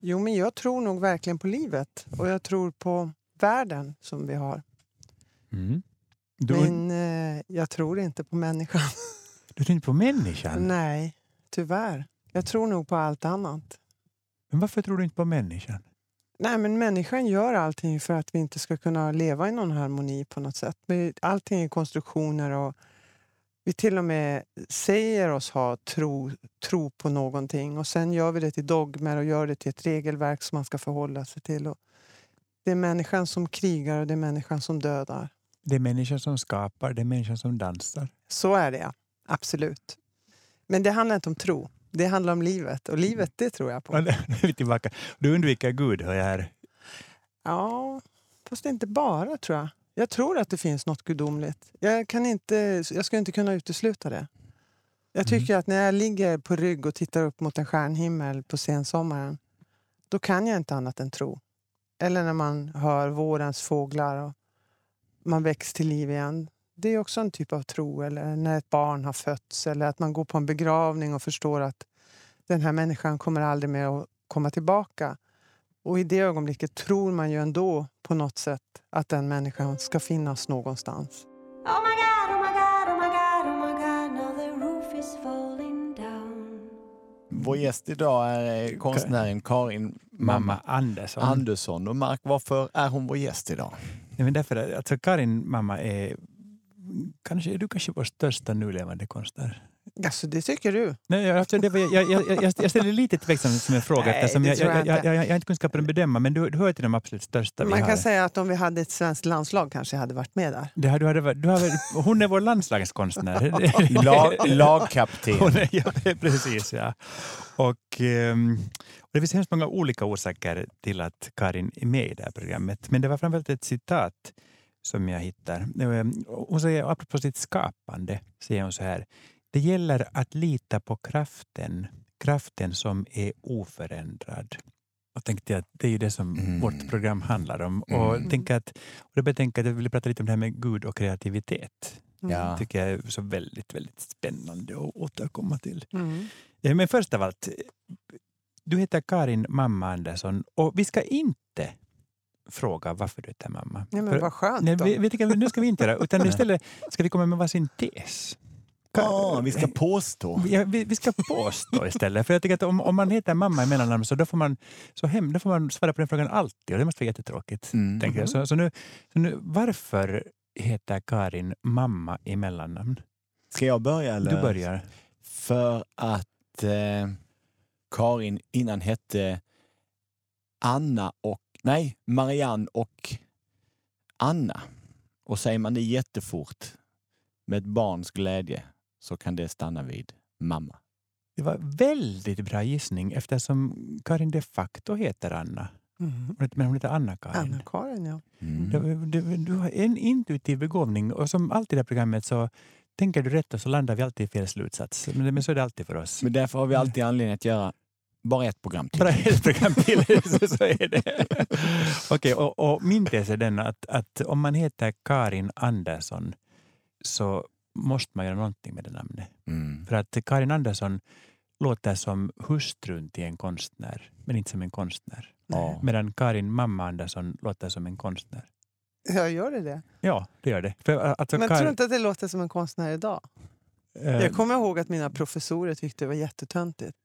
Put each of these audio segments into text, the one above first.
Jo, men jag tror nog verkligen på livet och jag tror på världen som vi har. Mm. Du, Men eh, jag tror inte på människan. du tror inte på människan? Nej, tyvärr. Jag tror nog på allt annat. Men varför tror du inte på människan? Nej, men människan gör allting för att vi inte ska kunna leva i någon harmoni på något sätt. Allting är konstruktioner och vi till och med säger oss ha tro, tro på någonting och sen gör vi det till dogmer och gör det till ett regelverk som man ska förhålla sig till. Och det är människan som krigar och det är människan som dödar. Det är människan som skapar, det är människan som dansar. Så är det, ja. Absolut. Men det handlar inte om tro. Det handlar om livet och livet, det tror jag på. Ja, Nu är vi tillbaka. Du undviker Gud, hör jag här. Ja, fast inte bara tror jag. Jag tror att det finns något gudomligt. Jag, kan inte, jag ska inte kunna utesluta det. Jag tycker att när jag ligger på rygg och tittar upp mot en stjärnhimmel på sensommaren, då kan jag inte annat än tro. Eller när man hör vårens fåglar och man väcks till liv igen. Det är också en typ av tro. Eller när ett barn har fötts eller att man går på en begravning och förstår att den här människan kommer aldrig mer att komma tillbaka. Och i det ögonblicket tror man ju ändå på något sätt att den människan ska finnas någonstans. Oh my god, oh my god, oh my god, oh my god, now the roof is falling down. Vår gäst idag är eh, konstnären Karin Mamma Andersson. Andersson. Och Mark, varför är hon vår gäst idag? Nej, men därför, att- alltså Karin mamma är kanske, är du kanske vår största nu levande konstnär. Alltså, det tycker du? Nej, det var, jag, jag, jag, jag, jag ställer lite tveksam som en fråga Nej, eftersom det jag, jag, jag jag, inte. jag, jag har inte kunskap att bedöma men du, du hör till de absolut största vi Man kan säga att om vi hade ett svenskt landslag kanske jag hade varit med där. Det har, du hade, du har, varit- hon är vår landslagskonstnär. Lag, lagkapten. Hon är, ja, precis, ja. Och, ehm, och det finns hemskt många olika orsaker till att Karin är med i det här programmet. Men det var framförallt ett citat som jag hittar. Ehm, Hon säger, apropå sitt skapande, säger hon så här. Det gäller att lita på kraften, kraften som är oförändrad. Och tänkte jag att det är ju det som Mm. vårt program handlar om. Och, Mm. tänka att, och då jag tänka att jag ville prata lite om det här med Gud och kreativitet Ja. tycker jag är så väldigt, väldigt spännande att återkomma till. Mm. Eh, Men först av allt, du heter Karin Mamma Andersson och vi ska inte fråga varför du heter mamma. Ja, men För- vad skönt Nej, då. vi, vi tycker, nu ska vi inte göra utan istället ska vi komma med varsin tes. Ah, vi ska påstå. Ja, vi, vi ska påstå istället. För jag tycker att om, om man heter mamma i mellannamn så då får, man, så hem, då får man svara på den frågan alltid och det måste vara jättetråkigt. Mm. Tänker jag. Så, så, nu, så nu, varför heter Karin mamma i mellannamn? Ska jag börja? Eller? Du börjar. För att eh, Karin innan hette Anna och, nej, Marianne och Anna. Och säger man det jättefort med ett barns glädje så kan det stanna vid mamma. Det var väldigt bra gissning eftersom Karin de facto heter Anna. Mm. Men hon heter Anna-Karin. Anna-Karin, ja. Mm. Du, du, du har en intuitiv begåvning och som alltid i det här programmet så tänker du rätt och så landar vi alltid i fel slutsats. Men, men så är det alltid för oss. Men därför har vi alltid anledning att göra bara ett program till. Bara ett program till, så, så är det. Okej, och, och min tes är den att, att om man heter Karin Andersson så måste man göra någonting med det namnet. Mm. För att Karin Andersson låter som hustrun till en konstnär, men inte som en konstnär. Ja. Medan Karin mamma Andersson låter som en konstnär. Jag gör det det? Ja, det gör det. För, alltså, Men Karin- tror du inte att det låter som en konstnär idag? eh, Jag kommer ihåg att mina professorer tyckte det var jättetöntigt.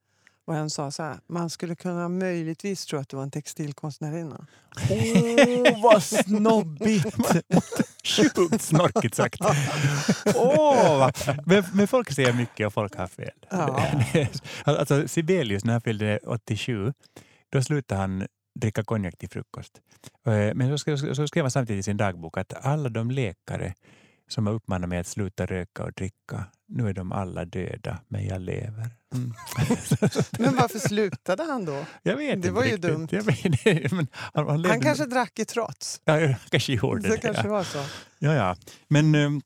Och en sa så här, man skulle kunna möjligtvis tro att du var en textilkonstnärinna. Åh, vad snobbigt! Sjukt snorkigt sagt. Va? men, men folk säger mycket och folk har fel. Ja. alltså, Sibelius, när han fyllde 87, då slutade han dricka konjak till frukost. Eh, Men så skrev han samtidigt i sin dagbok att alla de läkare som har uppmanat mig att sluta röka och dricka, nu är de alla döda, men jag lever. Mm. Men varför slutade han då? Jag vet Det var ju riktigt. dumt. Jag vet, han, han, Han kanske drack i trots. Ja, kanske gjorde Det det. kanske ja. var så. Ja, ja. Men um,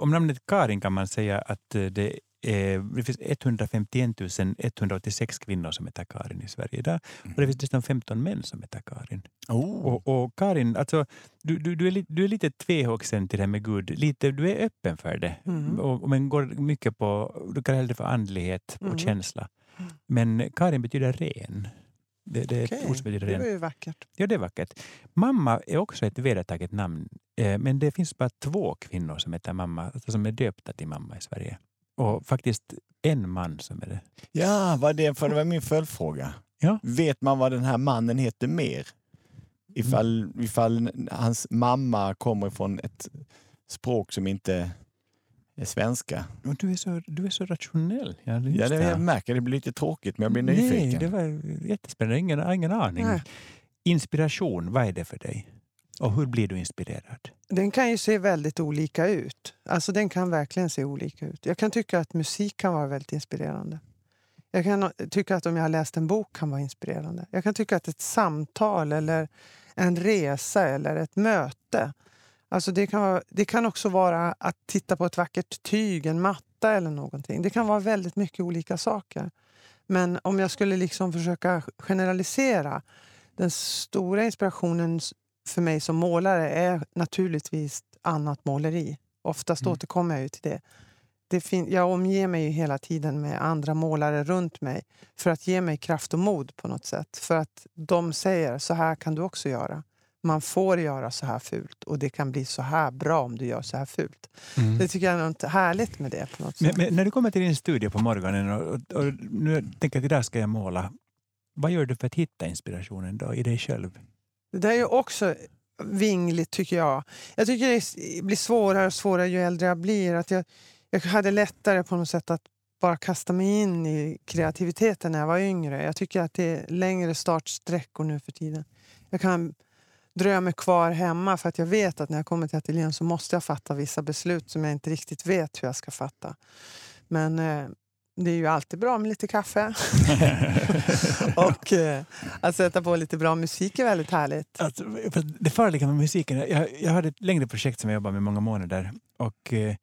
om namnet Karin kan man säga att eh, det, är, det finns 151 186 kvinnor som heter Karin i Sverige idag. Och det finns nästan 15 män som heter Karin. Oh. Och, och Karin, alltså, du, du, du, är du är lite tvehågsen till det här med Gud. Lite, du är öppen för det. Mm. Och, men går mycket på, du kallar det för andlighet och Mm. känsla. Men Karin betyder ren. Det, det som betyder Det var ju vackert. Ja, det är vackert. Mamma är också ett vedertaget namn, eh, men det finns bara två kvinnor som heter mamma, alltså som är döpta till mamma i Sverige. Och faktiskt en man som är det. Ja, vad det, för det var min följdfråga. Ja. Vet man vad den här mannen heter mer? Ifall, ifall hans mamma kommer från ett språk som inte är svenska. Du, är så, du är så rationell. Ja, just Ja, det, det. jag märker det blir lite tråkigt men jag blir Nej, nyfiken. det var jättespännande. Ingen, ingen aning. Nej. Inspiration, vad är det för dig? Och hur blir du inspirerad? Den kan ju se väldigt olika ut. Alltså den kan verkligen se olika ut. Jag kan tycka att musik kan vara väldigt inspirerande. Jag kan tycka att om jag har läst en bok kan vara inspirerande. Jag kan tycka att ett samtal eller en resa eller ett möte. Alltså det, kan vara, det kan också vara att titta på ett vackert tyg, en matta eller någonting. Det kan vara väldigt mycket olika saker. Men om jag skulle liksom försöka generalisera. Den stora inspirationen för mig som målare är naturligtvis annat måleri. Oftast Mm. återkommer jag ju till det. det jag omger mig ju hela tiden med andra målare runt mig för att ge mig kraft och mod på något sätt. För att de säger så här kan du också göra. Man får göra så här fult och det kan bli så här bra om du gör så här fult. Det tycker jag är något härligt med det på något Men, sätt. men när du kommer till din studio på morgonen och, och, och nu tänker att idag ska jag måla. Vad gör du för att hitta inspirationen då i dig själv? Det där är ju också vingligt tycker jag. Jag tycker det blir svårare och svårare ju äldre jag blir. Att jag, jag hade lättare på något sätt att bara kasta mig in i kreativiteten när jag var yngre. Jag tycker att det är längre startsträckor nu för tiden. Jag kan dröja mig kvar hemma för att jag vet att när jag kommer till ateljén så måste jag fatta vissa beslut som jag inte riktigt vet hur jag ska fatta. Men eh, det är ju alltid bra med lite kaffe. och eh, att sätta på lite bra musik är väldigt härligt. Alltså, för det farliga med musiken, jag, jag hade ett längre projekt som jag jobbade med många månader och eh,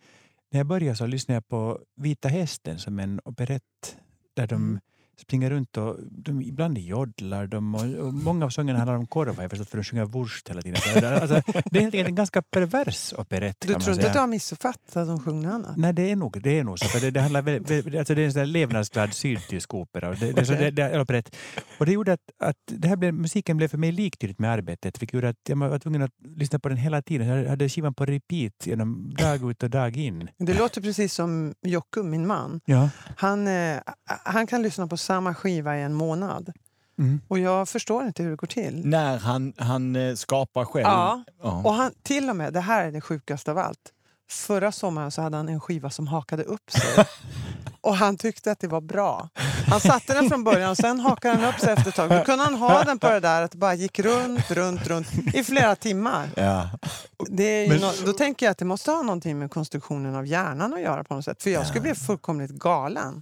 när jag började så lyssnade jag på Vita hästen som en operett där de Mm. Springer runt och de, ibland joddlar de och, och många av sångerna handlar om korvar jag förstått för de sjunger wurst hela tiden. Så, Alltså, det är helt enkelt en ganska pervers operett Du tror inte att du har missuppfattat att de sjunger annat? Nej, det är nog, det är nog så. För det, det, handlar väldigt- alltså det är en sån där levnadsglad sydtysk opera. Det, det, Okej. det, det, operett. och det gjorde att, att det här blev, musiken blev för mig liktydigt med arbetet. Vilket gjorde att jag var tvungen att lyssna på den hela tiden. Jag hade skivan på repeat genom dag ut och dag in. Det låter precis som Jocke, min man. Ja. Han, eh, han kan lyssna på samma skiva i en månad. Mm. Och jag förstår inte hur det går till. När han, han eh, skapar själv. Ja, Ja. och han, till och med, det här är det sjukaste av allt. Förra sommaren så hade han en skiva som hakade upp sig. Och han tyckte att det var bra. Han satte den från början och sen hakade den upp sig efter ett tag. Då kunde han ha den på det där att det bara gick runt, runt, runt i flera timmar. Ja. Men- nå- då tänker jag att det måste ha någonting med konstruktionen av hjärnan att göra på något sätt. För jag skulle bli fullkomligt galen.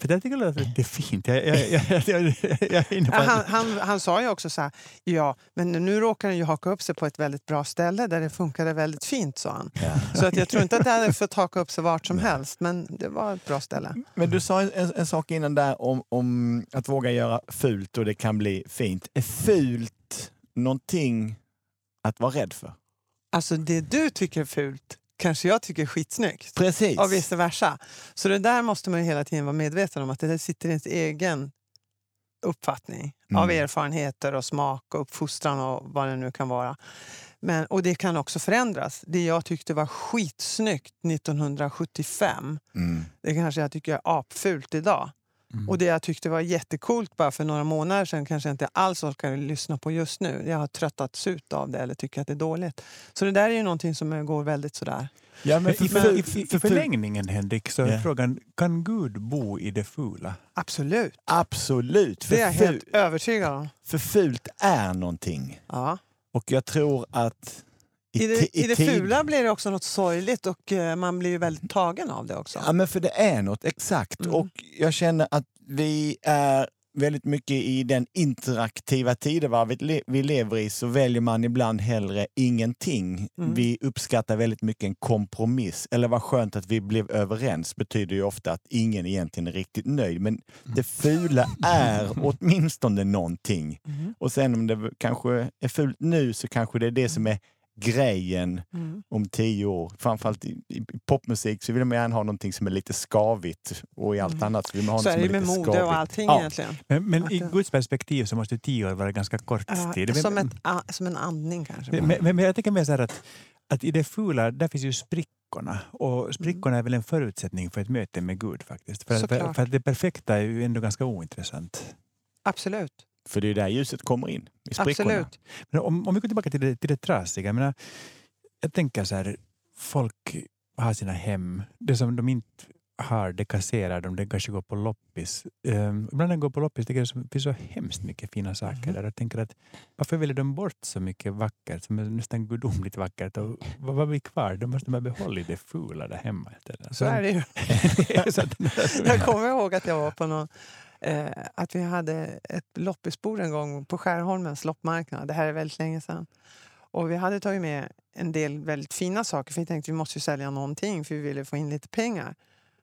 För det tycker jag låter lite fint. Jag, jag, jag, jag, Ja, han, han, han sa ju också så här, ja, men nu råkar den ju haka upp sig på ett väldigt bra ställe där det funkade väldigt fint, sa han. Så att jag tror inte att det hade fått haka upp sig vart som helst, men det var ett bra ställe. Men du sa en, en, en sak innan där om, om att våga göra fult och det kan bli fint. Är fult någonting att vara rädd för? Alltså det du tycker är fult kanske jag tycker är skitsnyggt. Precis. Och vice versa. Så det där måste man ju hela tiden vara medveten om, att det där sitter i ens egen uppfattning av Mm. erfarenheter och smak och uppfostran och vad det nu kan vara. Men, och det kan också förändras. Det jag tyckte var skitsnyggt 1975, Mm. det kanske jag tycker är apfult idag. Mm. Och det jag tyckte var jättekult bara för några månader sedan kanske jag inte alls orkar lyssna på just nu. Jag har tröttats ut av det eller tycker att det är dåligt. Så det där är ju någonting som går väldigt sådär. Ja, men I, i, för, i, för, I för, förlängningen, Henrik, så är Ja. frågan, kan Gud bo i det fula? Absolut. absolut. För, Det är jag helt övertygad om. för fult är någonting. Ja. Och jag tror att I, det, I det fula blir det också något sorgligt och eh, man blir ju väldigt tagen av det också. Ja, men för det är något, exakt. Mm. Och jag känner att vi är väldigt mycket i den interaktiva tidevarvet vi lever i så väljer man ibland hellre ingenting. Mm. Vi uppskattar väldigt mycket en kompromiss. Eller vad skönt att vi blev överens betyder ju ofta att ingen egentligen är riktigt nöjd. Men det fula är åtminstone någonting. Mm. Och sen om det kanske är fult nu så kanske det är det som är grejen Mm. om tio år. Framförallt i, i popmusik så vill man gärna ha någonting som är lite skavigt och i allt Mm. annat så vill man ha Så något är som det är med lite mode skavigt. och allting Ja. egentligen. Men, men i det- Guds perspektiv så måste tio år vara ganska kort Ja, tid. som, Men- ett, a- som en andning kanske. Men, men, men jag tänker mer så här att, att i det fula, där finns ju sprickorna. Och sprickorna är väl en förutsättning för ett möte med Gud faktiskt. För, att- för, för att det perfekta är ju ändå ganska ointressant. Absolut. För det är där ljuset kommer in, i sprickorna. Absolut. Men om, om vi går tillbaka till det, till det trasiga. Jag, menar, jag tänker så här, folk har sina hem. Det som de inte har, det kasserar de. Det kanske går på loppis. Um, ibland när jag går på loppis tycker jag det finns så hemskt mycket fina saker Mhm. där. Jag tänker att varför väljer de bort så mycket vackert som är nästan gudomligt vackert? Och vad, vad blir kvar? De måste ha behållit det fula där hemma istället. Så är det ju. så Jag kommer ihåg att jag var på någon, eh, att vi hade ett loppisbord en gång på Skärholmens loppmarknad. Det här är väldigt länge sedan. Och vi hade tagit med en del väldigt fina saker för vi tänkte att vi måste ju sälja någonting för vi ville få in lite pengar.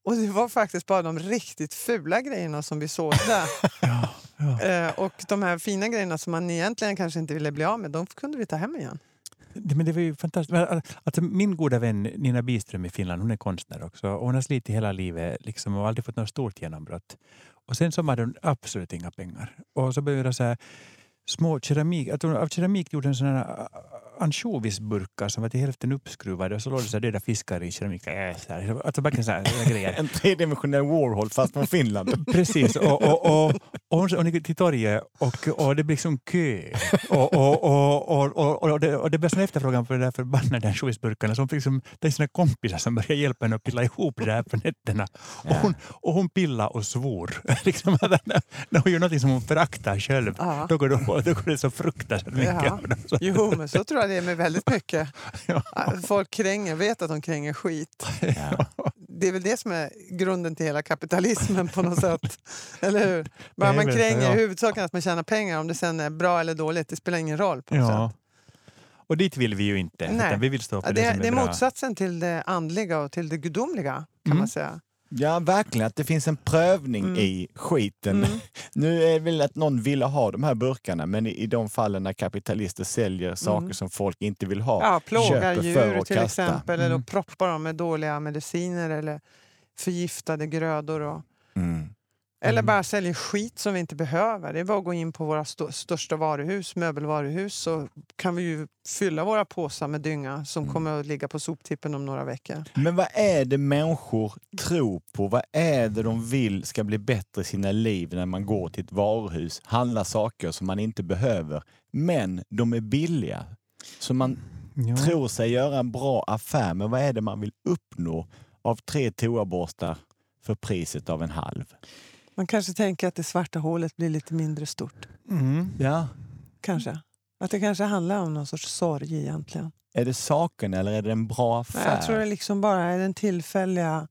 Och det var faktiskt bara de riktigt fula grejerna som vi sålde. ja, ja. eh, och de här fina grejerna som man egentligen kanske inte ville bli av med, de kunde vi ta hem igen. Det, men det var ju fantastiskt. Alltså, min goda vän Nina Biström i Finland, hon är konstnär också. Och hon har slitit hela livet liksom, och aldrig fått något stort genombrott. Och sen så hade hon absolut inga pengar. Och så började jag så här, små keramik, att hon av keramik gjorde en sån här ansjovisburkar som var till hälften uppskruvade och så låg det så döda fiskar i keramik. Äh, så här. Alltså verkligen så här, grejer. En tredimensionell Warhol fast från Finland. Precis, och, och, och, och hon, hon gick till torget och, och det blev liksom kö. Och, och, och, och, och, och, det, och det blev sån efterfrågan på de där förbannade ansjovisburkarna. Fick liksom, det är sina kompisar som började hjälpa henne att pilla ihop det där på nätterna. Och hon, och hon pillade och svor. liksom, när, när hon gör något som hon föraktar själv, då, går det, då går det så fruktansvärt mycket. Ja. Jo, men så tror jag det är med väldigt mycket. Ja. Folk kränger, vet att de kränger skit. Ja. Det är väl det som är grunden till hela kapitalismen på något sätt. Eller hur? Bara Det man kränger ja. huvudsaken att man tjänar pengar. Om det sen är bra eller dåligt, det spelar ingen roll. på något Ja. sätt. Och dit vill vi ju inte. Nej. Vi vill stå för det, det, som är, det är bra. motsatsen till det andliga och till det gudomliga kan Mm. man säga. Ja, verkligen. Att det finns en prövning Mm. i skiten. Mm. Nu är det väl att någon ville ha de här burkarna men i, i de fallen när kapitalister säljer saker Mm. som folk inte vill ha. Ja, plågar djur till kasta. exempel eller Mm. proppar dem med dåliga mediciner eller förgiftade grödor. Och, Mm. Eller Mm. bara säljer skit som vi inte behöver. Det är bara att gå in på våra st- största varuhus, möbelvaruhus, så kan vi ju fylla våra påsar med dynga som Mm. kommer att ligga på soptippen om några veckor. Men vad är det människor tror på? Vad är det de vill ska bli bättre i sina liv när man går till ett varuhus, handlar saker som man inte behöver, men de är billiga. Så man Ja. tror sig göra en bra affär, men vad är det man vill uppnå av tre toaborstar för priset av en halv? Man kanske tänker att det svarta hålet blir lite mindre stort. Mm. Ja. Kanske. Att det kanske handlar om någon sorts sorg egentligen. Är det saken eller är det en bra affär? jag tror det liksom bara är den tillfälliga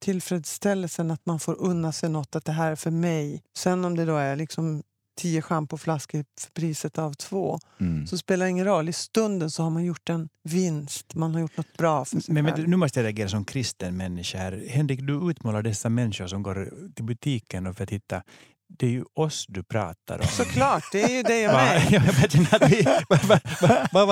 tillfredsställelsen att man får unna sig något, att det här är för mig. Sen om det då är liksom tio schampoflaskor för priset av två, Mm. så spelar det ingen roll. I stunden så har man gjort en vinst, man har gjort något bra för sig Men, själv. men nu måste jag reagera som kristen människa. här. Henrik, du utmålar dessa människor som går till butiken och för att hitta... Det är ju oss du pratar om. Såklart, det är ju det jag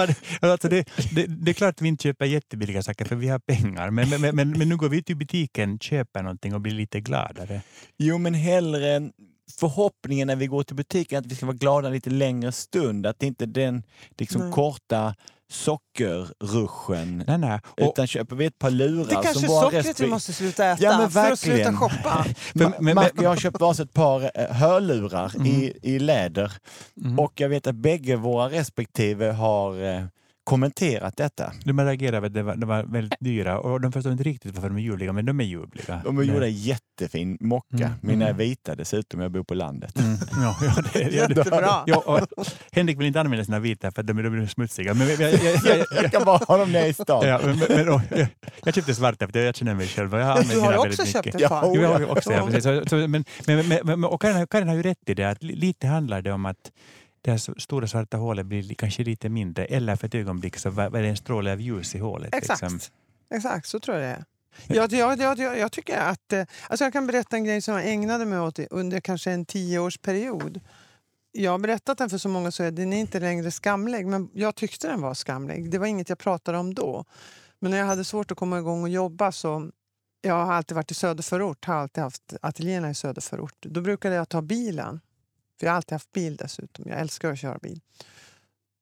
det? Alltså det, det, det är klart att vi inte köper jättebilliga saker för vi har pengar. Men, men, men, men nu går vi till butiken, köper någonting och blir lite gladare. Jo, men hellre förhoppningen när vi går till butiken att vi ska vara glada en lite längre stund. Att det inte är den liksom, Nej. korta sockerruschen. Nej, nej. Och, Utan köper vi ett par lurar Det är kanske som våra sockret vi måste sluta äta Ja, men för att sluta shoppa. Men- Mark och jag har köpt varsitt par eh, hörlurar i, i läder mm. och jag vet att bägge våra respektive har eh, kommenterat detta. de reagerade över att det var, de var väldigt dyra och de förstår inte riktigt varför de är ljuvliga, men de är ljuvliga. De är gjorda i jättefin mocka. Mm, Mina är mm. vita dessutom, jag bor på landet. Mm. Ja, ja, det, ja, det, Jättebra. ja, och Henrik vill inte använda sina vita för att de, är- de är smutsiga. Men, jag, jag, jag, jag, Jag kan bara ha dem nere i stan. Ja, men, men, och, jag, jag köpte svarta för jag känner mig själv. Jag har Du använt har också väldigt köpt mycket. ett par. Ja, jag har också, ja, precis. Så, så, men, men, men, men, och Karin, Karin har ju rätt i det att li- lite handlar det om att det här stora svarta hålet blir li- kanske lite mindre eller för ett ögonblick så var var det en stråle av ljus i hålet. Exakt. Liksom. Exakt, så tror jag det är. Jag, jag, jag, jag, tycker att... eh, Alltså jag kan berätta en grej som jag ägnade mig åt under kanske en tioårsperiod. jag har berättat den för så många så är den är inte längre skamlig. Men jag tyckte den var skamlig. Det var inget jag pratade om då. Men när jag hade svårt att komma igång och jobba så... Jag har alltid varit i söderförort, har alltid haft ateljéerna i söderförort. Då brukade jag ta bilen. För jag har alltid haft bil dessutom. Jag älskar att köra bil.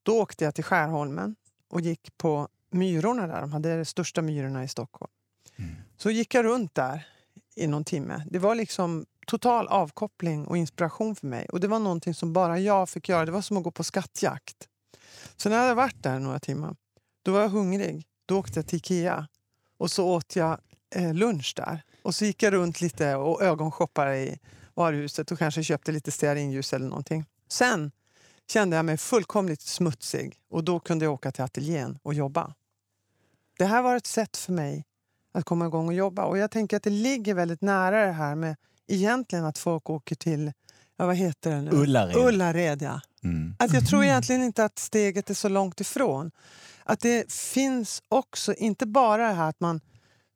Då åkte jag till Skärholmen och gick på Myrorna där. De hade de största myrorna i Stockholm. Så gick jag runt där i någon timme. Det var liksom total avkoppling och inspiration för mig. Och det var någonting som bara jag fick göra. Det var som att gå på skattjakt. Så när jag hade varit där några timmar, då var jag hungrig. Då åkte jag till Ikea och så åt jag eh, lunch där. Och så gick jag runt lite och ögonshoppade i varuhuset och kanske köpte lite stearinljus eller någonting. Sen kände jag mig fullkomligt smutsig och då kunde jag åka till ateljén och jobba. Det här var ett sätt för mig att komma igång och jobba. Och jag tänker att det ligger väldigt nära det här med egentligen att folk åker till, ja vad heter det nu? Ullared. Ullared ja. Mm. Att jag tror egentligen inte att steget är så långt ifrån. Att det finns också, inte bara det här att man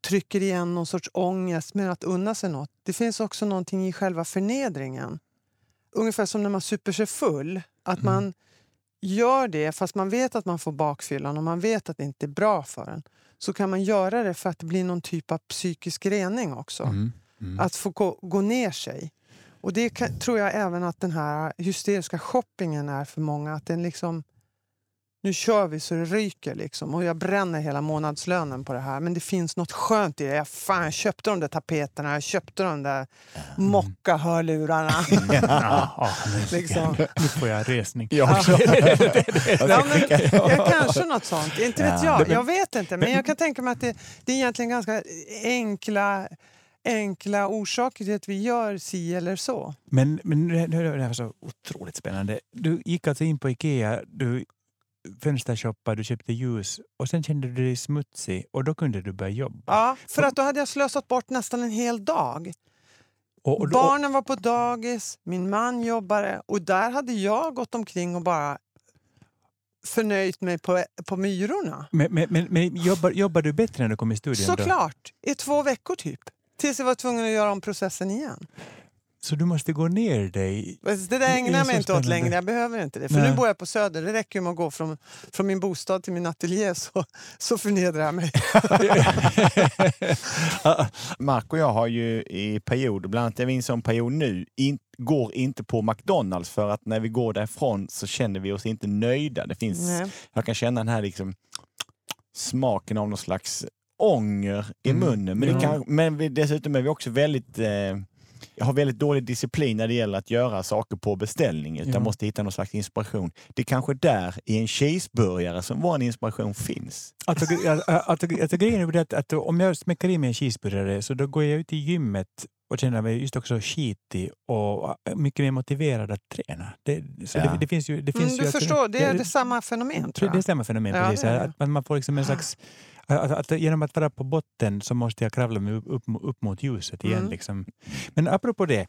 trycker igen någon sorts ångest med att unna sig något. Det finns också någonting i själva förnedringen. Ungefär som när man super sig full. Att man gör det fast man vet att man får bakfyllan och man vet att det inte är bra för en. Så kan man göra det för att det blir någon typ av psykisk rening också. Mm. Mm. Att få gå, gå ner sig. Och det kan, tror jag även att den här hysteriska shoppingen är för många. Att den liksom, nu kör vi så det ryker liksom. Och jag bränner hela månadslönen på det här. Men det finns något skönt i det. Jag, fan, jag köpte de där tapeterna, jag köpte de där mocka-hörlurarna. Ja, ja, nu, Liksom. nu får jag resning. Också. Ja, men, ja, kanske något sånt. Inte vet Ja. jag. Jag vet inte. Men jag kan tänka mig att det, det är egentligen ganska enkla, enkla orsaker till att vi gör si eller så. Men, men nu- nu är det här så otroligt spännande. Du gick alltså in på Ikea, du fönstershoppade, du köpte ljus och sen kände du dig smutsig och då kunde du börja jobba. Ja, för att då hade jag slösat bort nästan en hel dag. Och, och, då- Barnen var på dagis, min man jobbade och där hade jag gått omkring och bara förnöjt mig på, på myrorna. men men, men, men jobbar, jobbar du bättre när du kom i studion? Då? Såklart! I två veckor typ. Tills jag var tvungen att göra om processen igen. Så du måste gå ner dig? Det där ägnar jag mig inte åt längre. Jag behöver inte det. För Nej. nu bor jag på Söder. Det räcker ju med att gå från, från min bostad till min ateljé så, så förnedrar jag mig. Mark och jag har ju i perioder, bland annat är vi i en sån period nu, in, går inte på McDonalds för att när vi går därifrån så känner vi oss inte nöjda. Det finns, Nej. jag kan känna den här liksom smaken av någon slags ånger i Mm. munnen. Men, det Ja. kan, men dessutom är vi också väldigt eh, jag har väldigt dålig disciplin när det gäller att göra saker på beställning. Utan Ja. måste hitta någon slags inspiration. Det är kanske där i en cheeseburgare som vår inspiration finns. Alltså, alltså, alltså, grejen är ju att, att om jag smäcker i mig en cheeseburgare så då går jag ut i gymmet och känner mig just också skitig och mycket mer motiverad att träna. Det, så Ja. det, det finns ju... Det finns Mm, ju du att- förstår, det är det samma fenomen Det, tror det är jag. samma fenomen. Ja, precis. Att man, man får liksom en slags... Att, att, genom att vara på botten så måste jag kravla mig upp, upp, upp mot ljuset igen. Mm. Liksom. Men apropå det.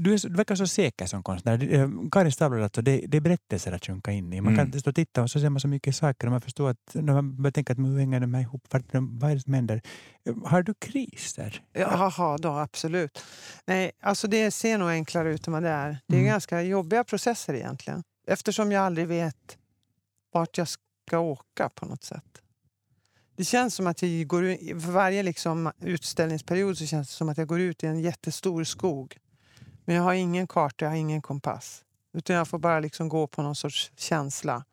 Du, är, du verkar så säker som konstnär. Eh, Karin Stavlor, alltså, det, det är berättelser att sjunka in i. Man Mm. kan inte stå och titta och så ser man så mycket saker och man förstår att när man börjar tänka att hur hänger de här ihop? Vart- Vad är det som händer? Eh, Har du kriser? Jaha, då absolut. Nej, alltså det ser nog enklare ut än vad det är. Det är Mm. ganska jobbiga processer egentligen. Eftersom jag aldrig vet vart jag ska åka på något sätt. Det känns som att jag går ut, för varje liksom utställningsperiod så känns det som att jag går ut i en jättestor skog. Men jag har ingen karta, jag har ingen kompass. Utan jag får bara liksom gå på någon sorts känsla.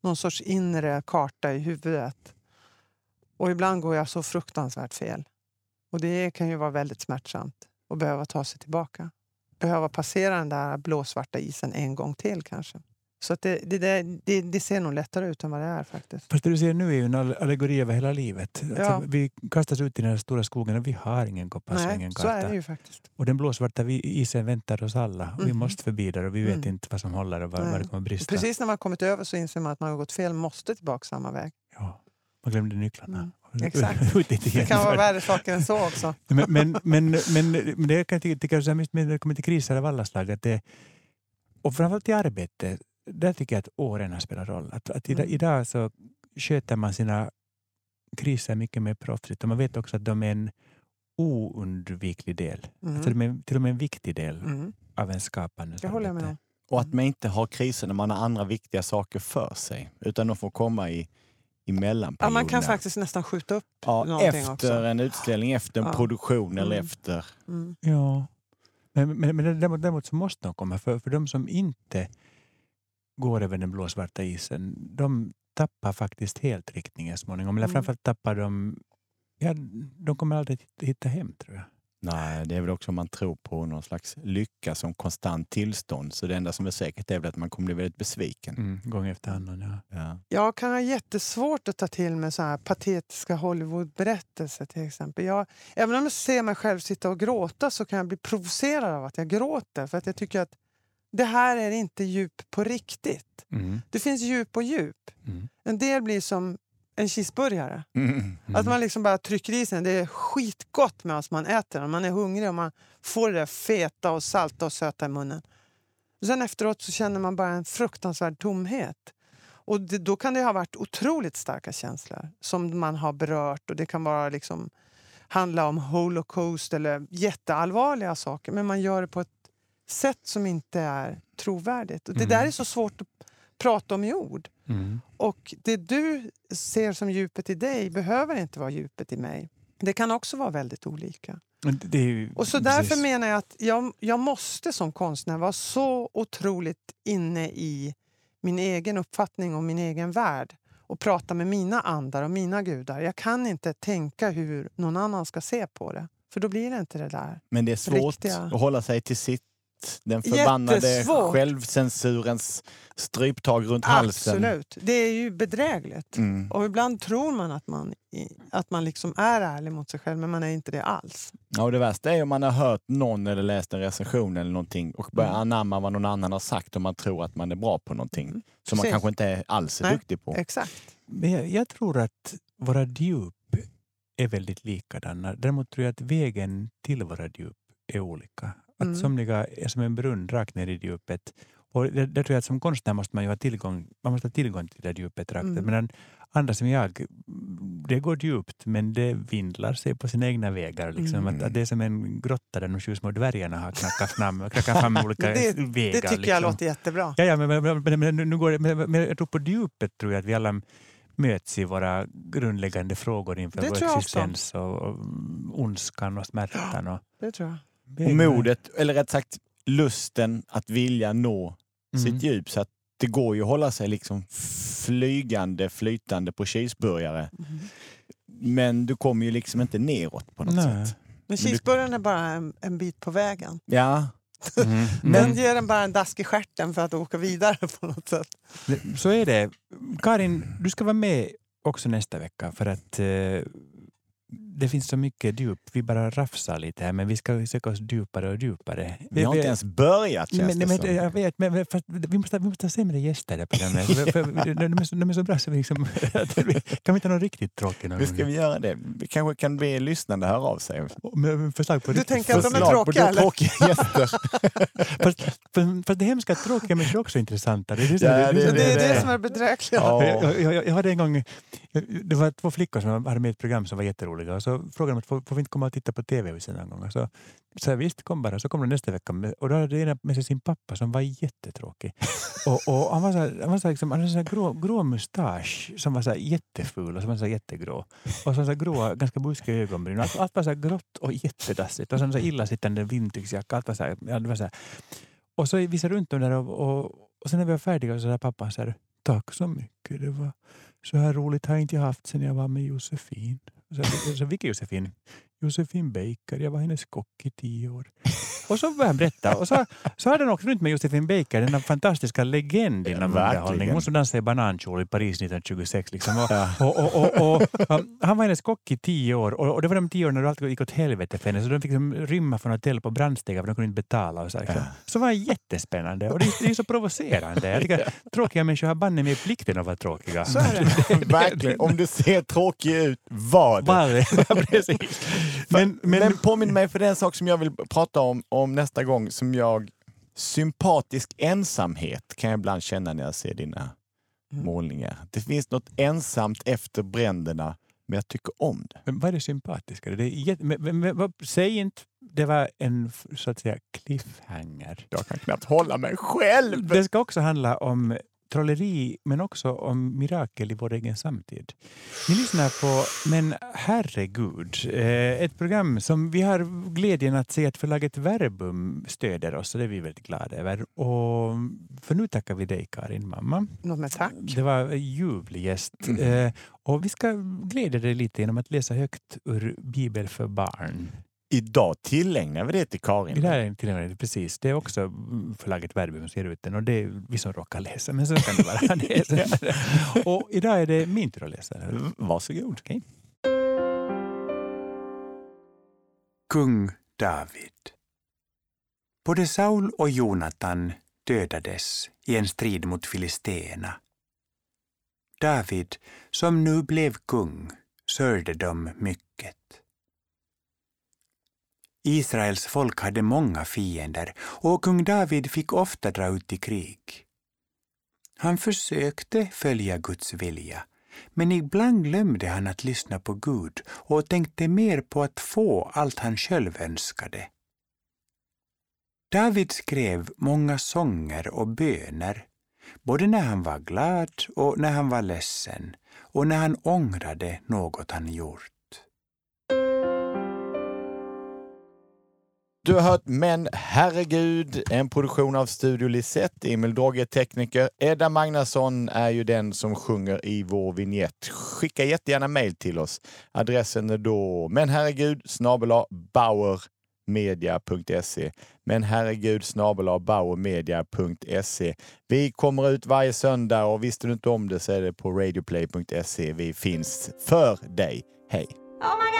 Någon sorts inre karta i huvudet. Och ibland går jag så fruktansvärt fel. Och det kan ju vara väldigt smärtsamt att behöva ta sig tillbaka. Behöva passera den där blåsvarta isen en gång till kanske. Så att det, det, det, det, det ser nog lättare ut än vad det är faktiskt. Fast det du ser nu är ju en all- allegori över hela livet. Alltså, Ja. Vi kastas ut i den här stora skogen och vi har ingen kompass och ingen så karta. är det ju faktiskt. Och den blåsvarta vi- isen väntar oss alla. Vi Mhm. måste förbi där och vi vet Mm. inte vad som håller och vad, Nej. det kommer brista. Precis när man har kommit över så inser man att man har gått fel måste tillbaka samma väg. Ja, man glömde nycklarna. Mm, exakt. Det kan vara värre saker än så också. men, men, men, men, men det kan jag tycka, så när det kommer till kriser av alla slag. Att det, och framförallt i arbete, där tycker jag att åren har spelat roll. Att, att idag, Mm. idag så sköter man sina kriser mycket mer proffsigt och man vet också att de är en oundviklig del. Mm. Alltså de är till och med en viktig del Mm. av en skapande Det håller jag med. Och att man inte har kriser när man har andra viktiga saker för sig. Utan de får komma i, i mellanperioderna. Ja, man kan faktiskt nästan skjuta upp ja, någonting Efter också. en utställning, efter en Ja. produktion eller Mm. efter... Mm. Ja. Men, men, men däremot, däremot så måste de komma. För, för de som inte går över den blåsvarta isen, de tappar faktiskt helt riktningen småningom. Eller Mm. framförallt tappar de... Ja, de kommer aldrig hitta- hem, tror jag. Nej, det är väl också om man tror på någon slags lycka som konstant tillstånd. Så det enda som är säkert är väl att man kommer bli väldigt besviken. Mm, gång efter annan, ja. Ja. Jag kan ha jättesvårt att ta till mig så här patetiska Hollywood-berättelser till exempel. Jag, även om jag ser mig själv sitta och gråta så kan jag bli provocerad av att jag gråter. För att jag tycker att det här är inte djup på riktigt. Mm, Det finns djup och djup. mm, En del blir som en cheeseburgare. Mm. Att man liksom bara trycker i sig. Det är skitgott med att man äter den. Man är hungrig och man får det där feta och salta och söta i munnen. Och sen efteråt så känner man bara en fruktansvärd tomhet. Och det, då kan det ha varit otroligt starka känslor som man har berört. Och Det kan vara liksom, handla om holocaust eller jätteallvarliga saker. Men man gör det på ett sätt som inte är trovärdigt. Och det Mm. där är så svårt att prata om i ord. mm. Och det du ser som djupet i dig behöver inte vara djupet i mig. Det kan också vara väldigt olika. Ju- Och så därför precis. menar jag att jag, jag måste som konstnär vara så otroligt inne i min egen uppfattning och min egen värld och prata med mina andar och mina gudar. Jag kan inte tänka hur någon annan ska se på det. För då blir det inte det där. Men det är svårt Riktiga. att hålla sig till sitt. Den förbannade Jättesvårt. självcensurens stryptag runt halsen. Absolut. Det är ju bedrägligt. Mm. Och ibland tror man att man, att man liksom är ärlig mot sig själv, men man är inte det alls. Ja, och det värsta är om man har hört någon eller läst en recension eller någonting och börjar Mm. anamma vad någon annan har sagt och man tror att man är bra på någonting Mm. som man Precis. kanske inte är alls är Nej. duktig på. Exakt. Men jag, jag tror att våra djup är väldigt likadana. Däremot tror jag att vägen till våra djup är olika. Att Mm. somliga är som en brunn rakt ner i djupet. Och det, det tror jag att som konstnär måste man ju ha tillgång, man måste ha tillgång till det djupet rakt. Mm. Medan andra som jag, det går djupt men det vindlar sig på sina egna vägar. Liksom. Mm. Att, att det är som en grotta där de sju små dvärgarna har knackat fram, knackat fram olika Det- vägar. Det tycker jag liksom. låter jättebra. Ja, ja men, men, men, men, nu går det, men, men jag tror på djupet tror jag att vi alla möts i våra grundläggande frågor inför Det vår jag existens och, och ondskan och smärtan. Och, Det tror jag. Och modet, eller rätt sagt lusten att vilja nå Mm. sitt djup. Så att det går ju att hålla sig liksom flygande, flytande på cheeseburgare. Men du kommer ju liksom inte neråt på något Nej. sätt. Men cheeseburgaren är bara en, en bit på vägen. Ja, Mm. Den Men, ger en bara en dask i stjärten för att åka vidare på något sätt. så är det. Karin, du ska vara med också nästa vecka för att eh, det finns så mycket djup. Vi bara rafsar lite här men vi ska söka oss djupare och djupare. vi har inte ens börjat känns Men, det men, som. jag vet, men, men fast vi, måste, vi måste ha sämre gäster det här programmet. För- för- de, är så, de är så bra så vi liksom, kan vi inte ha någon riktigt tråkig någon Hur ska vi göra det? Vi kanske kan be lyssnande höra av sig. Med- med förslag på Du riktigt tänker att de är på tråkiga, tråkiga gäster. Fast, fast, fast det hemska att tråkiga människor är också intressanta. Det är det, som- Ja, det, är det- Det är som- det som är bedrägliga. Ja. Jag, jag, jag hade en gång, det var två flickor som hade med i ett program som var jätteroliga och så frågade de att får, får vi inte komma och titta på TV-huset någon gång? Så sa jag visst, kom bara. Så kom de nästa vecka med, och då hade ena med sig sin pappa som var jättetråkig. och, och han var så här, han var så här, liksom, han hade här grå, grå mustasch som var så här jätteful och som var så här jättegrå. Och så, så här gråa, ganska buskiga ögonbryn. Och Allt, allt var så här grått och jättedassigt. Och så, så här illasittande vindtygsjacka. Allt var så här, ja, det var så här. Och så visade runt dem där och, och, och sen när vi var färdiga så sa pappa så här, tack så mycket. Det var så här roligt har jag inte haft sen jag var med Josefin. Så, så, vilken Josefin? Josefin Baker. Jag var hennes kock i tio år. Och så började han berätta. Och så, så hade han åkt runt med Josefin Baker, denna fantastiska legend inom Ja, underhållning. Hon som dansade i banankjol i Paris 1926. Liksom. Och, Ja. och, och, och, han var hennes kock i tio år och, det var de tio åren när alltid gick åt helvete för henne. Så de fick liksom rymma från hotell på brandstegar för de kunde inte betala. Och så, liksom. så var det jättespännande och det, är- det är så provocerande. Jag tycker, tråkiga människor har banne med plikten att vara tråkiga. Så är det. Verkligen. Om du ser tråkig ut, var det. Precis. Men, Men, men, påminn mig för den sak som jag vill prata om, om nästa gång som jag sympatisk ensamhet kan jag ibland känna när jag ser dina Mm. målningar. Det finns något ensamt efter bränderna men jag tycker om det. Men vad är det sympatiska? Det är jätte, men, men, men, säg inte det var en så att säga cliffhanger. Jag kan knappt hålla mig själv. Det ska också handla om trolleri men också om mirakel i vår egen samtid. Ni lyssnar på Men herregud, eh, ett program som vi har glädjen att se att förlaget Verbum stöder oss och det är vi väldigt glada över. Och för nu tackar vi dig Karin, mamma. Men tack. Det var en ljuvlig gäst. Eh, och vi ska glädja dig lite genom att läsa högt ur Bibel för barn. Idag tillägnar vi det till Karin. Det där är till och med precis. Det är också förlaget Verbum som ger ut den och det är vi som råkar läsa. Men så kan det vara. Det och idag är det min tur att läsa. Varsågod. Okej. Kung David. Både Saul och Jonatan dödades i en strid mot filisteerna. David, som nu blev kung, sörjde dem mycket. Israels folk hade många fiender och kung David fick ofta dra ut i krig. Han försökte följa Guds vilja, men ibland glömde han att lyssna på Gud och tänkte mer på att få allt han själv önskade. David skrev många sånger och böner, både när han var glad och när han var ledsen och när han ångrade något han gjort. Du har hört Men herregud, en produktion av Studio Lisette. Emil Drogge är tekniker. Edda Magnusson är ju den som sjunger i vår vignett. Skicka jättegärna mejl till oss. Adressen är då men herregud snabel bauermedia.se. Men herregud snabel bauermedia.se. Vi kommer ut varje söndag och visste du inte om det så är det på radioplay.se. Vi finns för dig. Hej! Oh